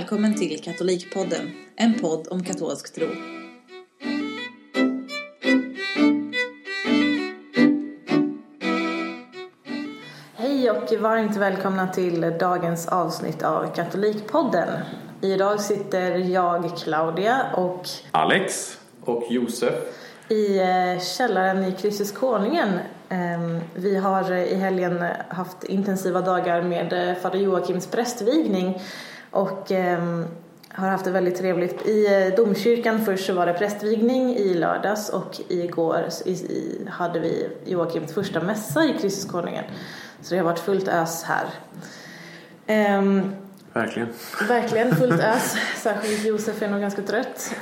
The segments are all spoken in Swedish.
välkommen till Katolikpodden, en podd om katolsk tro. Hej och varmt välkomna till dagens avsnitt av Katolikpodden. Idag sitter jag, Claudia, och Alex. Och Josef. i eh, källaren i Kristus Konungen. Ehm, Vi har i helgen haft intensiva dagar med eh, fader Joakims prästvigning och ehm, har haft det väldigt trevligt. I eh, domkyrkan först så var det prästvigning i lördags och igår hade vi Joakims första mässa i Kristus Konungen. Så det har varit fullt ös här. Ehm, Verkligen. Verkligen fullt ös. Särskilt Josef är nog ganska trött.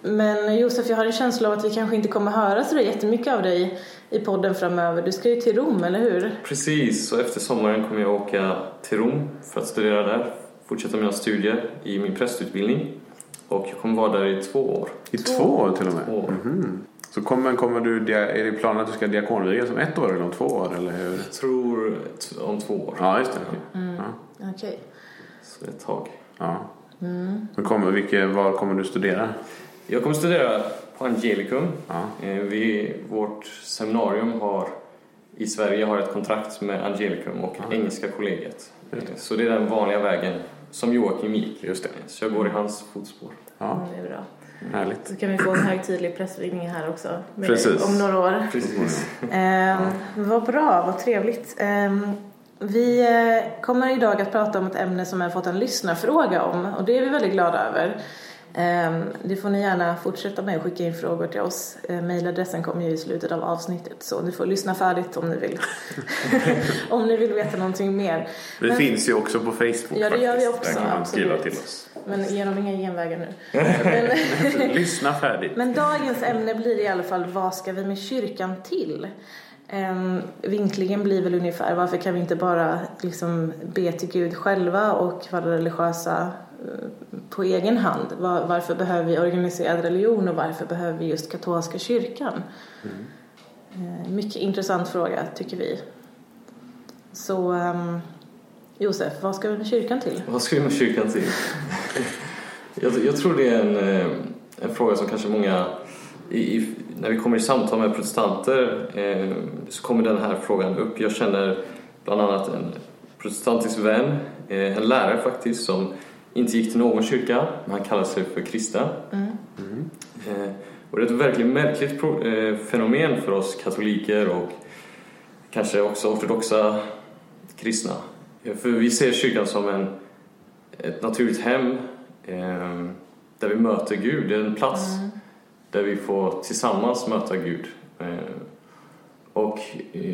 Men Josef, jag har en känsla av att vi kanske inte kommer höra så jättemycket av dig i podden framöver. Du ska ju till Rom, eller hur? Precis, så efter sommaren kommer jag åka till Rom för att studera där. Fortsätta mina studier i min prästutbildning. Och jag kommer vara där i två år. I två år till och med? Två år. Mhm. Så kommer, kommer du, är det planen att du ska diakonvigas om ett år eller om två år? Eller hur? Jag tror om två år. Ja, just det. Ja. Okej. Så ett tag. Ja. Men kommer, vilket, var kommer du studera? Jag kommer studera på Angelicum. Ja. Eh, Vi, vårt seminarium har i Sverige har ett kontrakt med Angelicum och Engelska kollegiet. Eh, Så det är den vanliga vägen som Joakim gick. Just det. Så jag går i hans fotspår. Ja, det är bra. härligt. Så kan vi få en högtidlig prästvigning här också. med- Precis. Om några år. Precis. Ehm, vad bra, vad trevligt. Ehm, vi eh, kommer idag att prata om ett ämne som jag har fått en lyssnarfråga om och det är vi väldigt glada över. Ehm, det får ni gärna fortsätta med och skicka in frågor till oss. Eh, Mailadressen kommer ju i slutet av avsnittet så ni får lyssna färdigt om ni vill. om ni vill veta någonting mer. Vi Men- finns ju också på Facebook Ja, det gör vi också, Där kan man skriva till oss. Men genom inga genvägar nu. Men, Lyssna färdigt. Men dagens ämne blir i alla fall vad ska vi med kyrkan till? Um, vinklingen blir väl ungefär varför kan vi inte bara liksom be till Gud själva och vara religiösa på egen hand? Var, varför behöver vi organiserad religion och varför behöver vi just katolska kyrkan? Eh, mycket intressant fråga tycker vi. Så ehm, Josef, vad ska vi med kyrkan till? Vad ska vi med kyrkan till? jag, jag tror det är en, eh, en fråga som kanske många... I, i, när vi kommer i samtal med protestanter eh, så kommer den här frågan upp. Jag känner bland annat en protestantisk vän, eh, en lärare faktiskt, som inte gick till någon kyrka, men han kallar sig för kristen. Eh, och det är ett verkligen märkligt eh, fenomen för oss katoliker och kanske också ortodoxa kristna. För vi ser kyrkan som en, ett naturligt hem eh, där vi möter Gud. Det är en plats där vi får tillsammans möta Gud. Eh, och,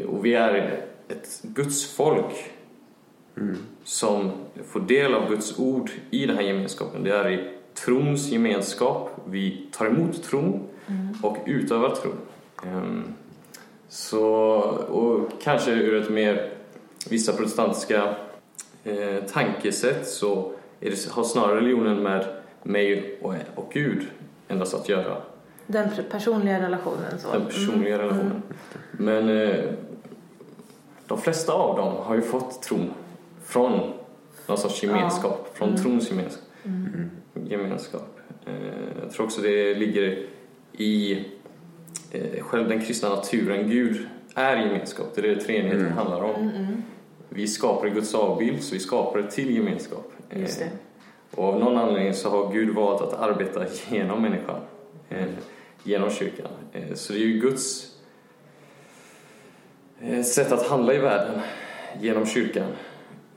och vi är ett Guds folk som får del av Guds ord i den här gemenskapen. Det är i trons gemenskap. Vi tar emot tron och utövar tron. Ehm, Så, och kanske ur ett mer vissa protestantiska eh, tankesätt så är det, har snarare religionen med mig och, och Gud endast att göra. Den personliga relationen. Så. Den personliga relationen. Men eh, de flesta av dem har ju fått tron från någon sorts gemenskap, från trons gemenskap. gemenskap. Eh, jag tror också det ligger i eh, själv den kristna naturen. Gud är gemenskap, det är det treenigheten handlar om. Vi skapar Guds avbild, så vi skapar det till gemenskap. Eh, Just det. och av någon anledning så har Gud valt att arbeta genom människan, genom kyrkan. Så det är ju Guds sätt att handla i världen genom kyrkan.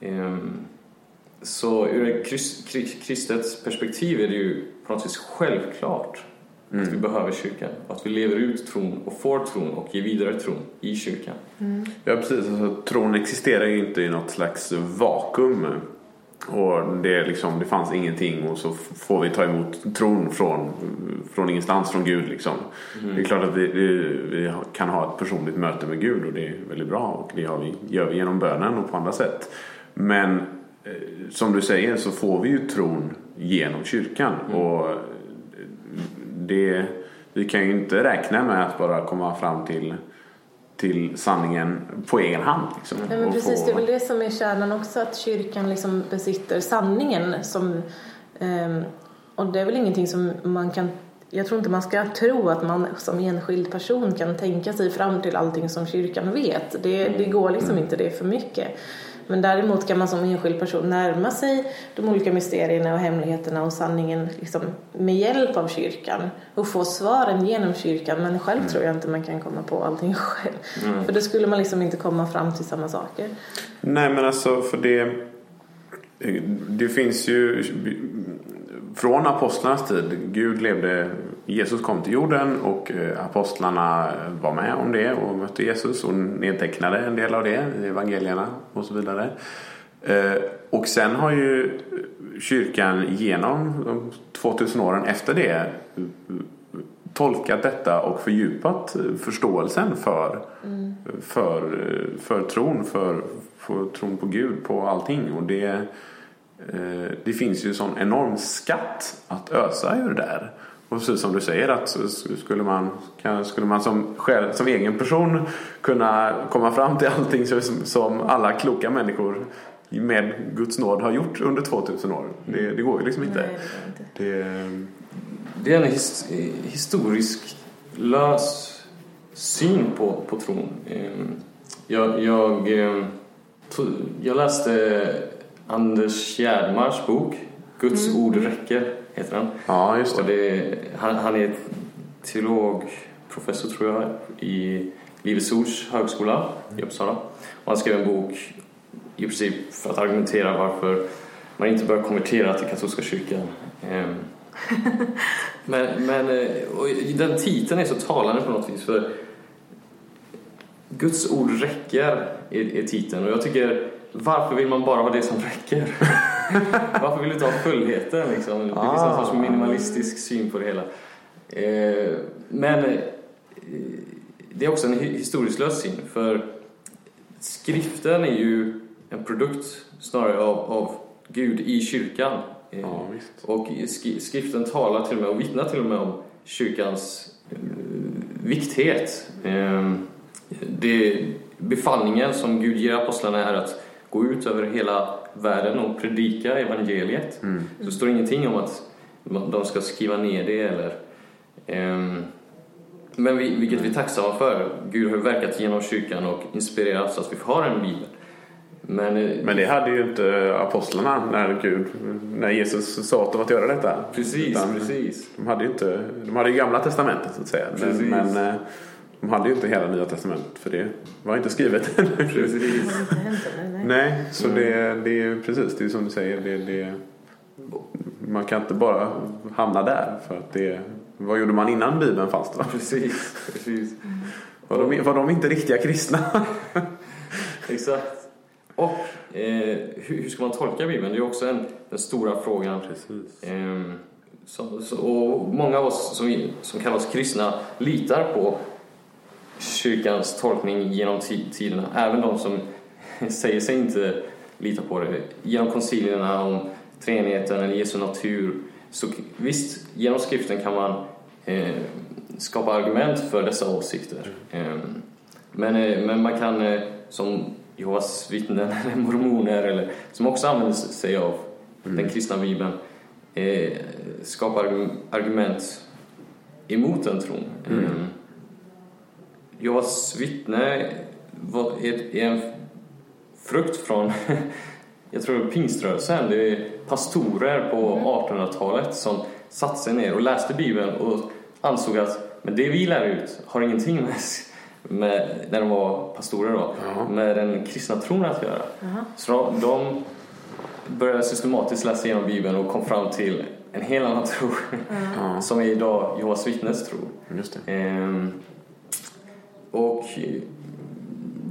Eh, så ur ett krist, kri- kristet perspektiv är det ju på något vis självklart att vi behöver kyrkan. Att vi lever ut tron och får tron och ger vidare tron i kyrkan. Ja, precis. Alltså, tron existerar ju inte i något slags vakuum. Och det, liksom, det fanns ingenting och så får vi ta emot tron från, från ingenstans, från Gud. Liksom. Det är klart att vi, vi, vi kan ha ett personligt möte med Gud och det är väldigt bra och det vi, gör vi genom bönen och på andra sätt. Men eh, som du säger så får vi ju tron genom kyrkan. Och eh, det, vi kan ju inte räkna med att bara komma fram till till sanningen på egen hand. Liksom, Ja, men precis, få- det är väl det som är kärnan också, att kyrkan liksom besitter sanningen. Som, ehm, och det är väl ingenting som man kan... Jag tror inte man ska tro att man som enskild person kan tänka sig fram till allting som kyrkan vet. Det, det går liksom inte, det är för mycket. Men däremot kan man som enskild person närma sig de olika mysterierna och hemligheterna och sanningen liksom med hjälp av kyrkan och få svaren genom kyrkan. Men själv tror jag inte man kan komma på allting själv. För då skulle man liksom inte komma fram till samma saker. Nej men alltså för det Det finns ju Från apostlarnas tid Gud levde Jesus kom till jorden och eh, apostlarna var med om det och mötte Jesus och nedtecknade en del av det i evangelierna och så vidare. Eh, Och sen har ju kyrkan genom de 2000 åren efter det tolkat detta och fördjupat förståelsen för, för, för tron, för, för tron på Gud, på allting. Och det, det finns ju sån enorm skatt att ösa ur där. Och precis som du säger att skulle man, skulle man som, själv, som egen person kunna komma fram till allting som, som alla kloka människor med Guds nåd har gjort under 2000 år. Det, det går ju liksom inte. Nej, det går inte. Det, Det är en his, historisk lös syn på, på tron. Ehm, Jag, jag, ehm, jag läste Anders Gärdmars bok Guds ord räcker, heter den. ja, just Och det. det, han, han är teologprofessor tror jag i Livets Ords högskola i Uppsala. Och han skrev en bok i princip för att argumentera varför man inte bör konvertera till katolska kyrkan. Ehm, Men, men eh, och den titeln är så talande på något vis för Guds ord räcker är, är titeln och jag tycker varför vill man bara ha det som räcker? varför vill du ha fullheten liksom? Det finns en Ah. sorts minimalistisk syn på det hela. Eh, men eh, det är också en hi- historisk lös syn för skriften är ju en produkt snarare av, av Gud i kyrkan. Eh, Ja, och sk- skriften talar till och med och vittnar till och med om kyrkans eh, vikthet. Eh, det, befallningen som Gud ger apostlarna är att gå ut över hela världen och predika evangeliet. Mm. Så det står ingenting om att de ska skriva ner det eller ehm, men vi, vilket vi är tacksamma för. Gud har verkat genom kyrkan och inspirerat så att vi har en bibel. Men, eh, Men det hade ju inte apostlarna när Gud, när Jesus sa åt dem att göra detta. precis, Utan precis. De hade ju inte, de hade ju gamla testamentet så att säga. Men, Precis. men eh, de hade ju inte hela nya testamentet för det var inte skrivet ännu. precis. Nej. Så det, det är precis det är som du säger. Det, det, man kan inte bara hamna där för att det vad gjorde man innan Bibeln fanns då? Precis, precis. Var de, var de inte riktiga kristna? Exakt. Och eh, hur, hur ska man tolka Bibeln? Det är också en, den stora frågan. Precis. Ehm, så, så, och många av oss som, som kallar oss kristna litar på kyrkans tolkning genom ti- tiderna. Även de som säger sig inte lita på det. Genom koncilierna om treenigheten eller Jesu natur. Så visst, genom skriften kan man eh, skapa argument för dessa åsikter. Ehm, men, eh, men man kan, eh, som Jehovas vittnen eller mormoner, eller, som också använder sig av den kristna bibeln, eh, skapa argu- argument emot den tron. Mm. Mm. Jehovas vittne var, är, en frukt från, jag tror pingströrelsen. Det är pastorer på 1800-talet som satte sig ner och läste Bibeln och ansåg att men det vi lär ut har ingenting med, med när de var pastorer då, Ja. med den kristna tron att göra. Jaha. Så de började systematiskt läsa igenom Bibeln och kom fram till en helt annan tro Ja, som är idag Jehovas vittnes tro. just det. Ehm, och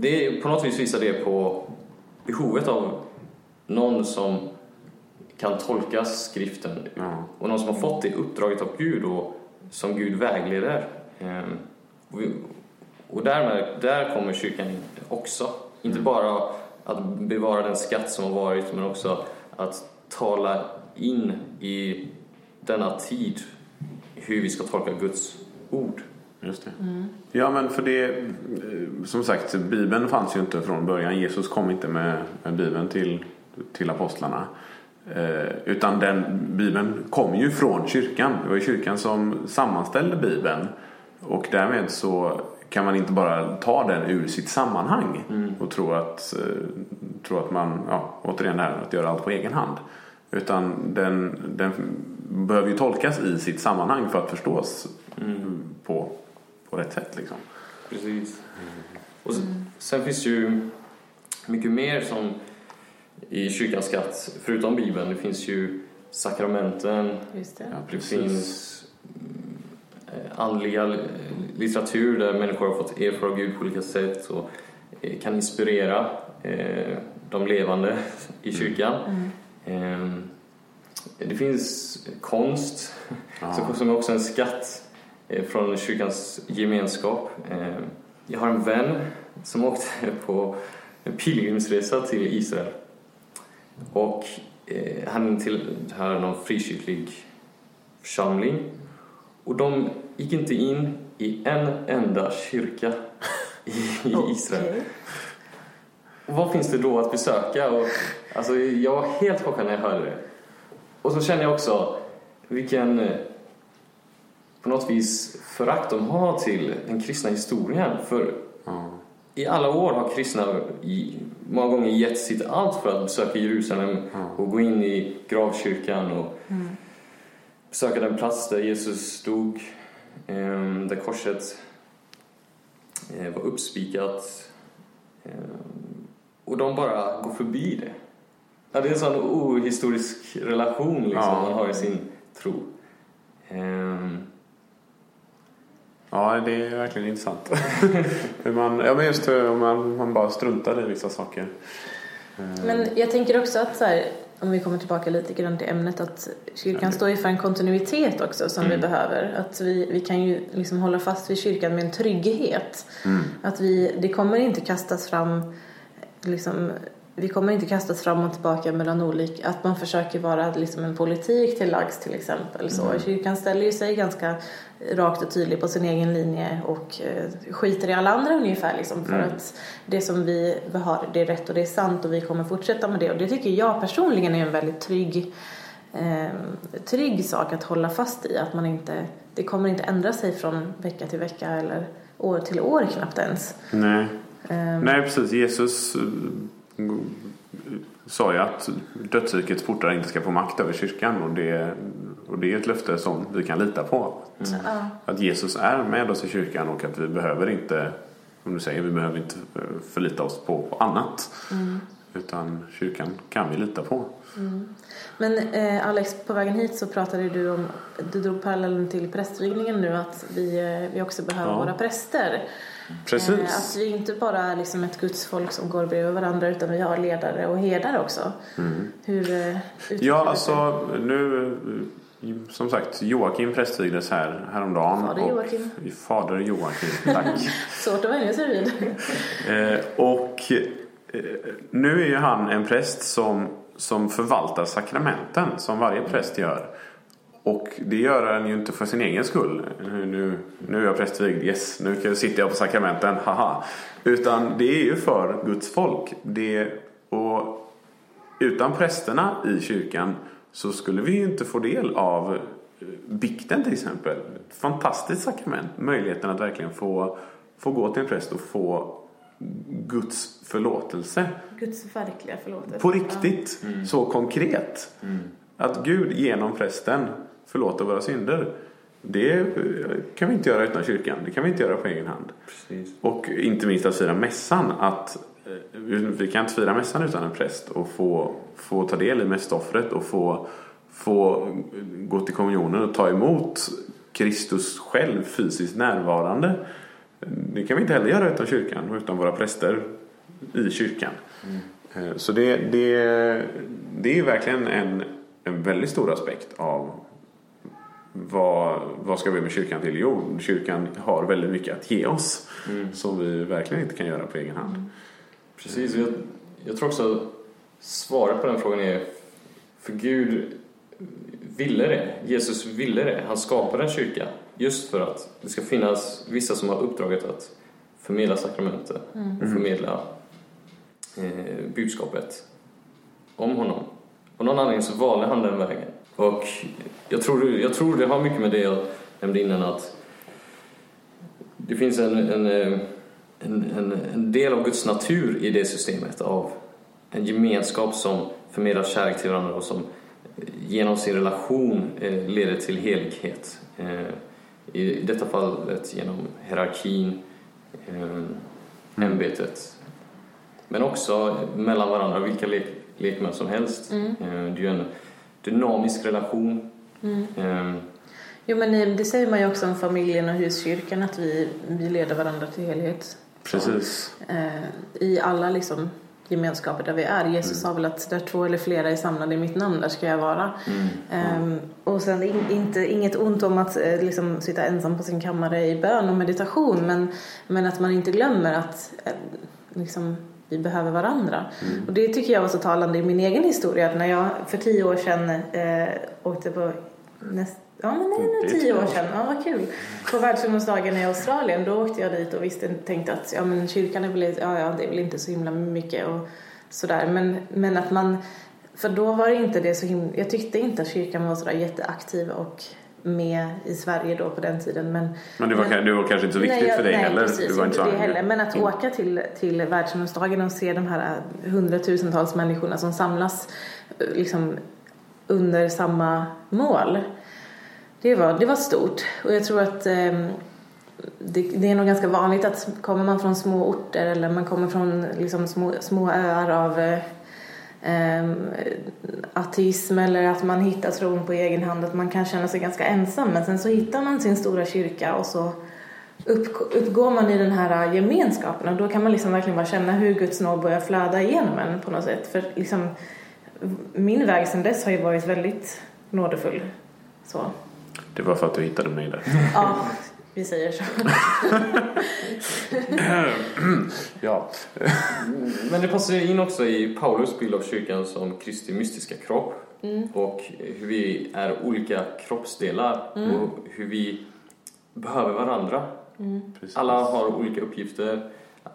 det, på något vis visar det på behovet av någon som kan tolka skriften Ja. och någon som har fått det uppdraget av Gud och som Gud vägleder. Ehm, och, vi, och därmed, där kommer kyrkan in också. Inte bara att bevara den skatt som har varit men också att tala in i denna tid hur vi ska tolka Guds ord. Just det. Ja men för det, eh, som sagt, Bibeln fanns ju inte från början. Jesus kom inte med, med Bibeln till, till apostlarna. Eh, utan den Bibeln kom ju från kyrkan. Det var ju kyrkan som sammanställde Bibeln. Och därmed så kan man inte bara ta den ur sitt sammanhang och tro att, eh, tro att man, ja, återigen det här att göra allt på egen hand. Utan den, den behöver ju tolkas i sitt sammanhang för att förstås på, på rätt sätt. Liksom. Precis. Och s- sen finns det ju mycket mer som i kyrkans skatt, förutom Bibeln. Det finns ju sakramenten, Just det. Ja, det precis. finns mm, eh, andliga li- litteratur där människor har fått erfara Gud på olika sätt och eh, kan inspirera eh, de levande i kyrkan. Eh, Det finns konst Ja. som- som är också en skatt från kyrkans gemenskap. Eh, Jag har en vän som åkte på en pilgrimsresa till Israel. Och eh, han tillhör någon frikyrklig församling. Och de gick inte in i en enda kyrka i, i Israel. Och vad finns det då att besöka? Och, alltså, jag var helt chockad när jag hörde det. Och så känner jag också vilken eh, på något vis förakt de har till den kristna historien. För Ja. i alla år har kristna i, många gånger gett sitt allt för att besöka Jerusalem och gå in i gravkyrkan och besöka den plats där Jesus stod, eh, där korset eh, var uppspikat. Eh, och de bara går förbi det. Ja, det är en sån ohistorisk relation liksom, Ja. man har i sin tro. Ehm, ja, det är verkligen intressant. Hur man, ja, men just hur man, man bara struntar i vissa saker. Eh, Men jag tänker också att så här, om vi kommer tillbaka lite grann till ämnet att kyrkan står ju för en kontinuitet också som vi behöver. Att vi, vi kan ju liksom hålla fast vid kyrkan med en trygghet. Att vi, det kommer inte kastas fram liksom vi kommer inte kastas fram och tillbaka mellan olika, att man försöker vara liksom en politik till lags till exempel. Så Kyrkan ställer ju sig ganska rakt och tydligt på sin egen linje och eh, skiter i alla andra ungefär liksom för att det som vi har det är rätt och det är sant och vi kommer fortsätta med det och det tycker jag personligen är en väldigt trygg eh, trygg sak att hålla fast i att man inte, det kommer inte ändra sig från vecka till vecka eller år till år knappt ens. Nej. Ehm, Nej, precis. Jesus eh, sa ju att dödsrikets portar inte ska få makt över kyrkan och det, och det är ett löfte som vi kan lita på. ja. Att Jesus är med oss i kyrkan och att vi behöver inte, som du säger, vi behöver inte förlita oss på, på annat. Utan kyrkan kan vi lita på. Men eh, Alex, på vägen hit så pratade du om, du drog parallellen till prästvigningen nu att vi, eh, vi också behöver Ja. våra präster. Precis. Eh, att vi inte bara är liksom ett gudsfolk som går bredvid varandra utan vi har ledare och herdar också. Hur eh, Ja, det? alltså nu eh, som sagt Joakim prästvigdes här häromdagen. Fader och- Joakim. Fader Joakim, tack. Svårt att vänja sig vid. Eh, och eh, nu är ju han en präst som, som förvaltar sakramenten som varje präst gör. Och det gör han ju inte för sin egen skull. Nu, nu, nu är jag prästvigd, yes, nu kan- sitter jag på sakramenten, haha. Utan det är ju för Guds folk. Det, och utan prästerna i kyrkan så skulle vi ju inte få del av eh, bikten till exempel. Ett fantastiskt sakrament. Möjligheten att verkligen få, få gå till en präst och få Guds förlåtelse. Guds verkliga förlåtelse. På riktigt. Så konkret. Att Gud genom prästen förlåter våra synder. Det kan vi inte göra utan kyrkan. Det kan vi inte göra på egen hand. precis. Och inte minst att fira mässan. Att eh, vi kan inte fira mässan utan en präst och få, få ta del i mässoffret och få, få gå till kommunionen och ta emot Kristus själv fysiskt närvarande. Det kan vi inte heller göra utan kyrkan och utan våra präster i kyrkan. Eh, Så det, det, det är verkligen en, en väldigt stor aspekt av vad, vad ska vi med kyrkan till? Jo, kyrkan har väldigt mycket att ge oss som vi verkligen inte kan göra på egen hand. Precis, och jag, jag tror också att svaret på den frågan är för Gud ville det. Jesus ville det. Han skapade en kyrka. just för att det ska finnas vissa som har uppdraget att förmedla sakramenten och förmedla eh, budskapet om honom. Av någon anledning så valde han den vägen. Och jag tror, jag tror det har mycket med det jag nämnde innan att det finns en, en, eh, en, en, en del av Guds natur i det systemet av en gemenskap som förmedlar kärlek till varandra och som genom sin relation eh, leder till helighet. Eh, I detta fallet genom hierarkin, eh, ämbetet. Men också mellan varandra, vilka lek, lekmän som helst. Mm. Eh, det är ju en dynamisk relation. Eh, Jo men det säger man ju också om familjen och huskyrkan att vi, vi leder varandra till helhet. Precis. Eh, I alla liksom gemenskaper där vi är. Jesus sa väl att där två eller flera är samlade i mitt namn, där ska jag vara. Ehm, och sen in, inte, inget ont om att eh, liksom, sitta ensam på sin kammare i bön och meditation men, men att man inte glömmer att eh, liksom, vi behöver varandra. Och det tycker jag var så talande i min egen historia. Att när jag för tio år sedan eh, åkte på näst, Ja men det är nu tio år sedan. Ja vad kul. På världsungdomsdagen i Australien då åkte jag dit och visste, tänkte att ja men kyrkan är väl, ja, ja, det är väl inte så himla mycket och sådär. Men, men att man, för då var det inte det så himla, jag tyckte inte att kyrkan var sådär jätteaktiv och med i Sverige då på den tiden. Men, Men det var, det var kanske inte så viktigt nej, jag- för dig nej, heller. Precis, du var inte så det heller. Men att Mm. åka till, till världsungdomsdagen och se de här hundratusentals människorna som samlas eh, liksom under samma mål. Det var, det var stort. Och jag tror att eh, det, det är nog ganska vanligt att kommer man från små orter eller man kommer från liksom små, små öar av eh, ehm, ateism eller att man hittar tron på egen hand att man kan känna sig ganska ensam men sen så hittar man sin stora kyrka och så upp, uppgår man i den här gemenskapen och då kan man liksom verkligen bara känna hur Guds nåd börjar flöda igenom en på något sätt för liksom min väg sen dess har ju varit väldigt nådefull så Det var för att du hittade mig där. ja vi säger så ja. Men det passar ju in också i Paulus bild av kyrkan som Kristi mystiska kropp och hur vi är olika kroppsdelar och hur vi behöver varandra. Precis. Alla har olika uppgifter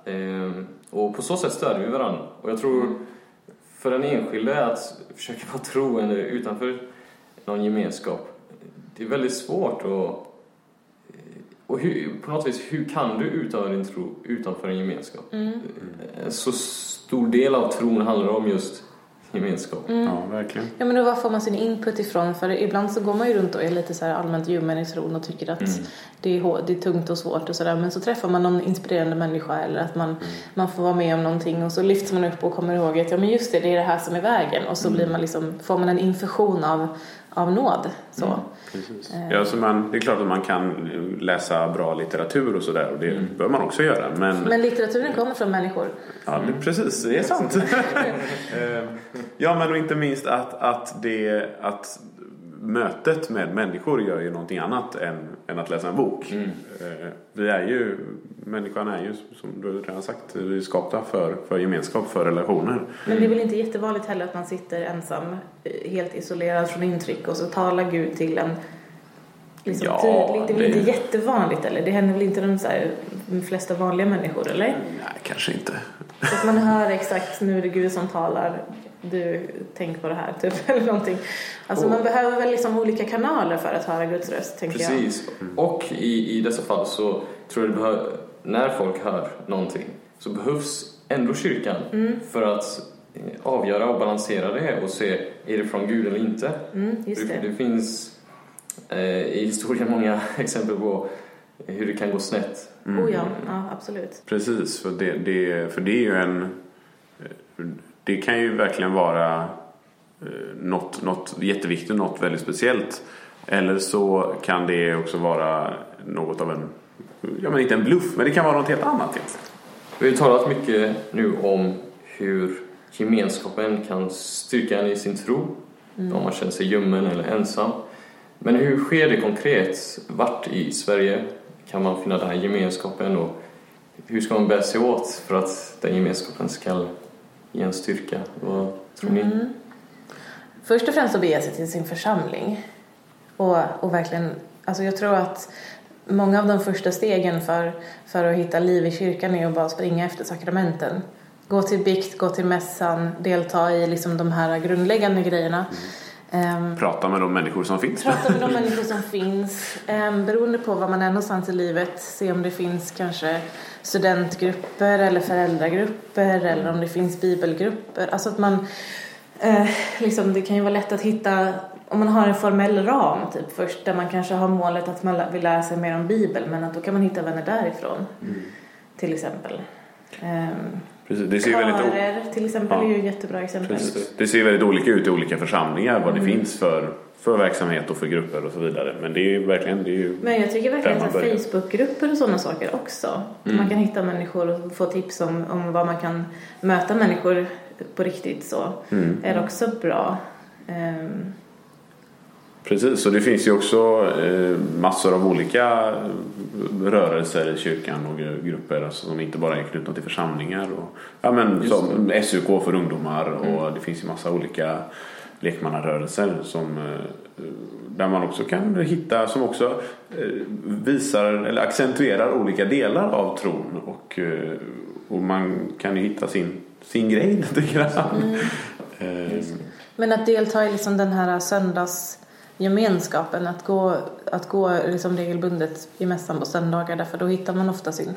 ehm, och på så sätt stöder vi varandra. Och jag tror för den enskilde att försöka vara troende utanför någon gemenskap, det är väldigt svårt och och hur, på något vis, hur kan du utöva din tro utanför en gemenskap? En så stor del av tron handlar om just gemenskap. Ja, verkligen. Ja men då var får man sin input ifrån? För ibland så går man ju runt och är lite så här allmänt ljummen i tron och tycker att det, är, hår- det är tungt och svårt och sådär. Men så träffar man någon inspirerande människa eller att man, man får vara med om någonting och så lyfts man upp och kommer ihåg att ja men just det, det är det här som är vägen. Och så blir man liksom, får man en infusion av, av nåd. Så. Precis. Ja, så man, det är klart att man kan läsa bra litteratur och sådär och det bör man också göra. Men, Men litteraturen kommer från människor. ja, det, precis, det är sant. Eh, ja, men och inte minst att, att, det, att mötet med människor gör ju någonting annat än, än att läsa en bok. Eh, Vi är ju, människan är ju som du redan sagt, vi är skapta för, för gemenskap, för relationer. Men det är väl inte jättevanligt heller att man sitter ensam, eh, helt isolerad från intryck och så talar Gud till en liksom Ja, tydligt. Det är väl det- inte jättevanligt eller? Det händer väl inte de, så här, de flesta vanliga människor eller? Nej, kanske inte. Så att man hör exakt nu är det Gud som talar. Du, tänk på det här typ eller någonting. Alltså Och- man behöver väl liksom olika kanaler för att höra Guds röst tänker jag. Precis. Och i, i dessa fall så tror jag det behöver, när folk hör någonting så behövs ändå kyrkan för att eh, avgöra och balansera det och se är det från Gud eller inte. Mm, just det, det. det finns eh, i historien många exempel på hur det kan gå snett. Oh ja, ja absolut. Precis, för det, det, för det är ju en... Det kan ju verkligen vara eh, något, något jätteviktigt, något väldigt speciellt. Eller så kan det också vara något av en, ja men inte en bluff, men det kan vara något helt annat. helt enkelt. Vi har ju talat mycket nu om hur gemenskapen kan styrka en i sin tro. Om man känner sig ljummen eller ensam. Men hur sker det konkret? Vart i Sverige kan man finna den här gemenskapen och hur ska man bära sig åt för att den gemenskapen ska ge en styrka? Vad tror ni? Först och främst att bege sig till sin församling och, och verkligen alltså jag tror att många av de första stegen för, för att hitta liv i kyrkan är att bara springa efter sakramenten. Gå till bikt, gå till mässan, delta i liksom de här grundläggande grejerna. Mm. Prata med de människor som finns. Prata med de människor som finns. Um, beroende på var man är någonstans i livet, se om det finns kanske studentgrupper eller föräldragrupper eller om det finns bibelgrupper. Alltså att man, eh, liksom, det kan ju vara lätt att hitta om man har en formell ram typ först där man kanske har målet att man vill lära sig mer om Bibeln men att då kan man hitta vänner därifrån. Mm. Till exempel. Um, Precis, det ser Körer väldigt till exempel ja. är ju jättebra exempel. Precis. Det ser väldigt olika ut i olika församlingar vad det mm. finns för, för verksamhet och för grupper och så vidare. Men det är ju verkligen det är ju Men jag tycker verkligen att Facebookgrupper och sådana saker också. Mm. Man kan hitta människor och få tips om, om vad man kan möta människor på riktigt så. Mm. är också bra. Um, Precis, och det finns ju också eh, massor av olika rörelser i kyrkan och grupper alltså, som inte bara är knutna till församlingar. Och, ja, men, som SUK för ungdomar och mm. det finns ju massa olika lekmannarörelser som, eh, där man också kan hitta som också eh, visar eller accentuerar olika delar av tron och, och man kan ju hitta sin, sin grej lite grann. Mm. Men att delta i liksom den här söndags gemenskapen att gå, att gå liksom regelbundet i mässan på söndagar därför då hittar man ofta sin,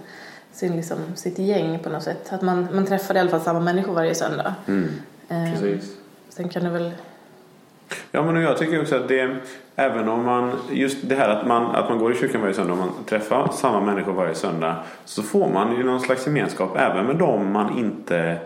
sin liksom, sitt gäng på något sätt. Att man, man träffar i alla fall samma människor varje söndag. Mm. Eh, Precis. Sen kan det väl Ja men jag tycker också att det Även om man Just det här att man, att man går i kyrkan varje söndag och man träffar samma människor varje söndag Så får man ju någon slags gemenskap även med dem man inte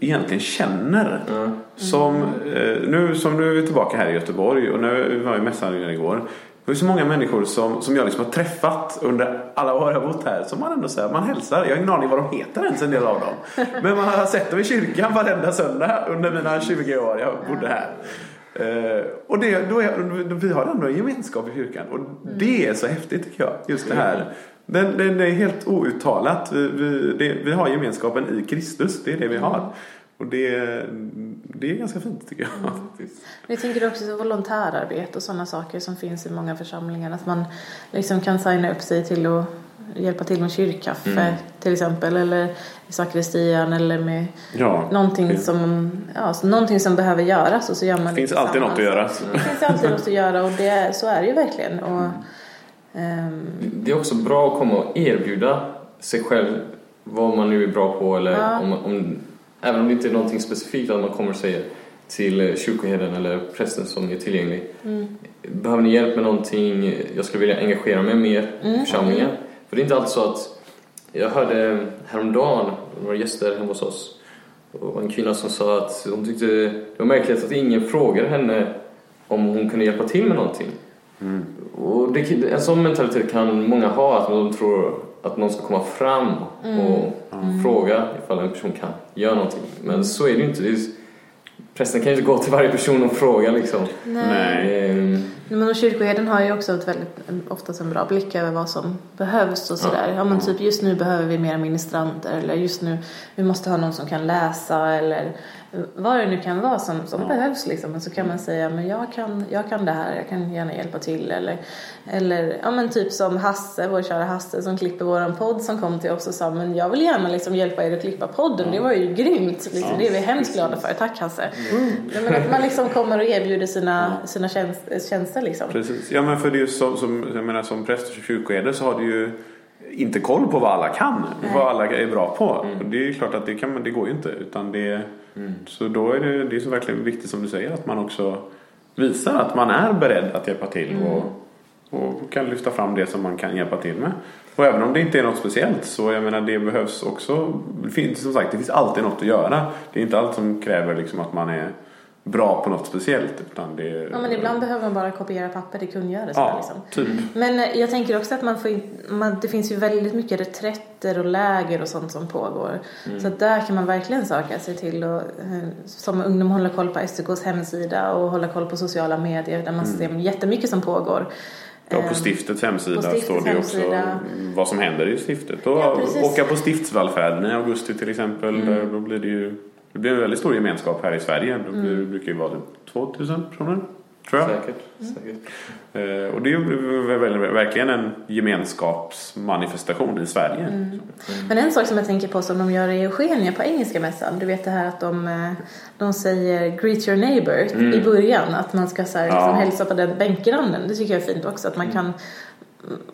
egentligen känner. Mm. Som, eh, nu, som nu är vi tillbaka här i Göteborg och nu var i mässan igår. Det är så många människor som, som jag liksom har träffat under alla år jag har bott här som man ändå säger, man hälsar. Jag har ingen aning vad de heter ens en del av dem. Men man har sett dem i kyrkan varenda söndag under mina 20 år jag bodde här. Uh, och det, då är, vi har ändå en gemenskap i kyrkan och det är så häftigt tycker jag. Just det här den, den är helt outtalat. Vi, vi, det, vi har gemenskapen i Kristus. Det är det vi har. Och det, det är ganska fint tycker jag. Mm. Jag tänker också på volontärarbete och sådana saker som finns i många församlingar. Att man liksom kan signa upp sig till att hjälpa till med kyrkkaffe mm. till exempel. Eller i sakristian eller med ja, någonting, som, ja, någonting som behöver göras. Och så gör man det finns alltid något att göra. Det finns alltid något att göra och det, så är det ju verkligen. Och, mm. Det är också bra att komma och erbjuda sig själv vad man nu är bra på eller ja. om, om, även om det inte är någonting specifikt att man kommer och säger till eh, kyrkoherden eller prästen som är tillgänglig. Mm. Behöver ni hjälp med någonting? Jag skulle vilja engagera mig mer mm. i församlingen. Mm. För det är inte alltid så att jag hörde häromdagen, några gäster hemma hos oss och en kvinna som sa att hon tyckte det var märkligt att ingen frågade henne om hon kunde hjälpa till med någonting. Mm. Och det, en sån mentalitet kan många ha, att de tror att någon ska komma fram mm. och mm. fråga ifall en person kan göra någonting. Men så är det ju inte. Det är, prästen kan ju inte gå till varje person och fråga liksom. Nej. Mm. Men kyrkoherden har ju också ett väldigt, oftast en bra blick över vad som behövs och sådär. Ja. ja men typ just nu behöver vi mer ministranter eller just nu vi måste ha någon som kan läsa eller vad det nu kan vara som, som ja. behövs liksom. Och så kan man säga, men jag kan, jag kan det här, jag kan gärna hjälpa till. Eller, eller ja men typ som Hasse, vår kära Hasse som klipper våran podd som kom till oss och sa, men jag vill gärna liksom hjälpa er att klippa podden. Ja. Det var ju grymt. Liksom. Det är vi hemskt glada för. Tack Hasse. Mm. Men att man liksom kommer och erbjuder sina, sina tjänster liksom. Precis. Ja men för det är ju som, som, jag menar, som präst och kyrkoherde så har du ju inte koll på vad alla kan, Nej. vad alla är bra på. Mm. Och det är klart att det, kan, det går ju inte. Utan det, mm. Så då är det, det är så verkligen viktigt som du säger att man också visar att man är beredd att hjälpa till mm. och, och kan lyfta fram det som man kan hjälpa till med. Och även om det inte är något speciellt så jag menar det behövs också. Det finns, som sagt det finns alltid något att göra. Det är inte allt som kräver liksom att man är bra på något speciellt. Utan det, ja men ibland behöver man bara kopiera papper till kungörelse. Ja, liksom. typ. Men eh, jag tänker också att man får in, man, det finns ju väldigt mycket reträtter och läger och sånt som pågår. Mm. Så där kan man verkligen söka sig till och eh, som ungdom hålla koll på STKs hemsida och hålla koll på sociala medier där man mm. ser jättemycket som pågår. Ja, på ehm, stiftets hemsida på stiftets står det hemsida. också vad som händer i stiftet. Och ja, åka på stiftsvallfärden i augusti till exempel. Mm. Då blir det ju det blir en väldigt stor gemenskap här i Sverige. Det mm. brukar ju vara 2000 personer. Tror jag. Säkert. säkert. Eh, Och det är verkligen en gemenskapsmanifestation i Sverige. Mm. Men en sak som jag tänker på som de gör i Eugenia på engelska mässan. Du vet det här att de, eh, de säger greet your neighbor i början. Att man ska så här, liksom, Ja. hälsa på den bänkgrannen. Det tycker jag är fint också. Att man kan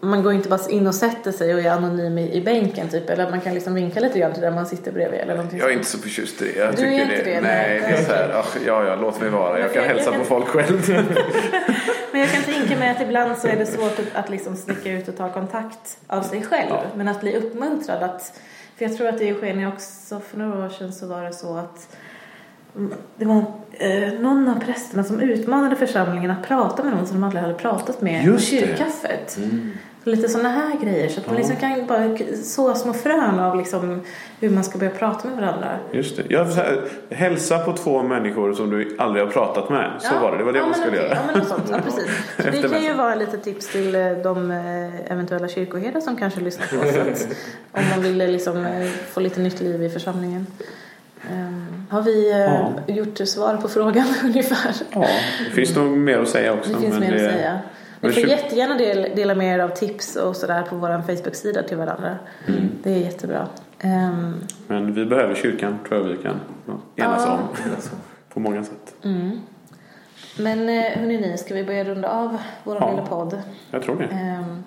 man går inte bara in och sätter sig och är anonym i, i bänken typ. Eller man kan liksom vinka lite grann till där man sitter bredvid eller någonting Jag är inte så förtjust i det. Jag Du är inte det, Nej, nej. det är så här, ja, ja, låt mig vara. Jag kan Jag- hälsa jag på kan- folk själv. Men jag kan tänka mig att ibland så är det svårt att, att liksom sticka ut och ta kontakt av sig själv. Ja. Men att bli uppmuntrad att... För jag tror att i Eugenia också för några år sedan så var det så att det var eh, någon av prästerna som utmanade församlingen att prata med någon som de aldrig hade pratat med på Just det. kyrkkaffet. Så lite sådana här grejer så att man liksom kan bara så små frön av liksom hur man ska börja prata med varandra. Just det. Jag, här, hälsa på två människor som du aldrig har pratat med. Så Ja, var det. Det var det ja, man skulle okej, göra. Ja, men sånt. Ja, precis. Så det kan ju vara lite tips till eh, de eh, eventuella kyrkoherdar som kanske lyssnar på oss. Om man vill liksom eh, få lite nytt liv i församlingen. Ehm, har vi eh, Ja. gjort svar på frågan ungefär? Ja, det finns nog mer att säga också. Det finns men mer det- att säga. Ni får jättegärna del, dela med er av tips och sådär på vår Facebook-sida till varandra. Mm. Det är jättebra. Ehm, Men vi behöver kyrkan, tror jag vi kan enas Ja. om. På många sätt. mm. Men eh, hörni ni, ska vi börja runda av vår Ja. lilla podd? Jag tror det. Ehm,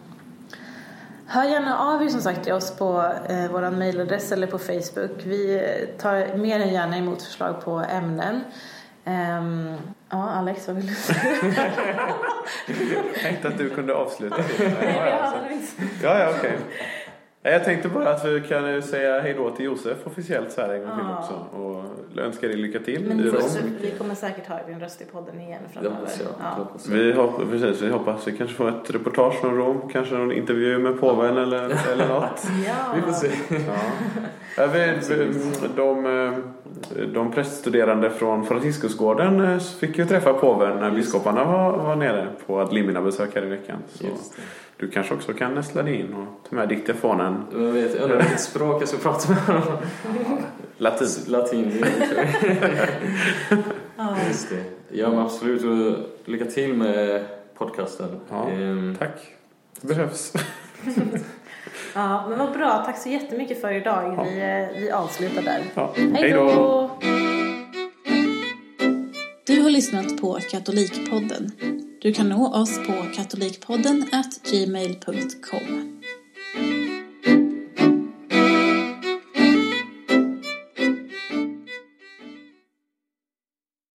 hör gärna av er som sagt till oss på eh, vår mejladress eller på Facebook. Vi tar mer än gärna emot förslag på ämnen. Ehm, ja, Alex, vad vill du säga? Jag tänkte att du kunde avsluta det. Ja, ja, ja, okej. Jag tänkte bara att vi kan säga hej då till Josef officiellt så här en gång till Ja. också. Och önska dig lycka till Men i Rom. Vi kommer säkert ha din röst i podden igen framöver. hoppas jag. Ja. hoppas jag. Vi hoppas, precis, vi hoppas vi kanske får ett reportage från Rom, kanske någon intervju med påven eller, eller något. Ja. Vi får se. Ja. Ja, vi, vi, de, de präststuderande från Franciscusgården eh, fick ju träffa påven när biskoparna var, var nere på Ad Limina-besök här i veckan. Så Just det. Du kanske också kan nästla dig in och ta med diktafonen Jag vet, jag undrar vilket språk jag ska prata med honom. latin. Latin. Ja. Just det. Ja, men absolut. Lycka till med podcasten. Ja. Ehm, Tack. Det behövs. ja, men vad bra. Tack så jättemycket för idag. Vi, eh, vi avslutar där. Ja. Hej då! Du har lyssnat på Katolikpodden. Du kan nå oss på katolikpodden gmail.com.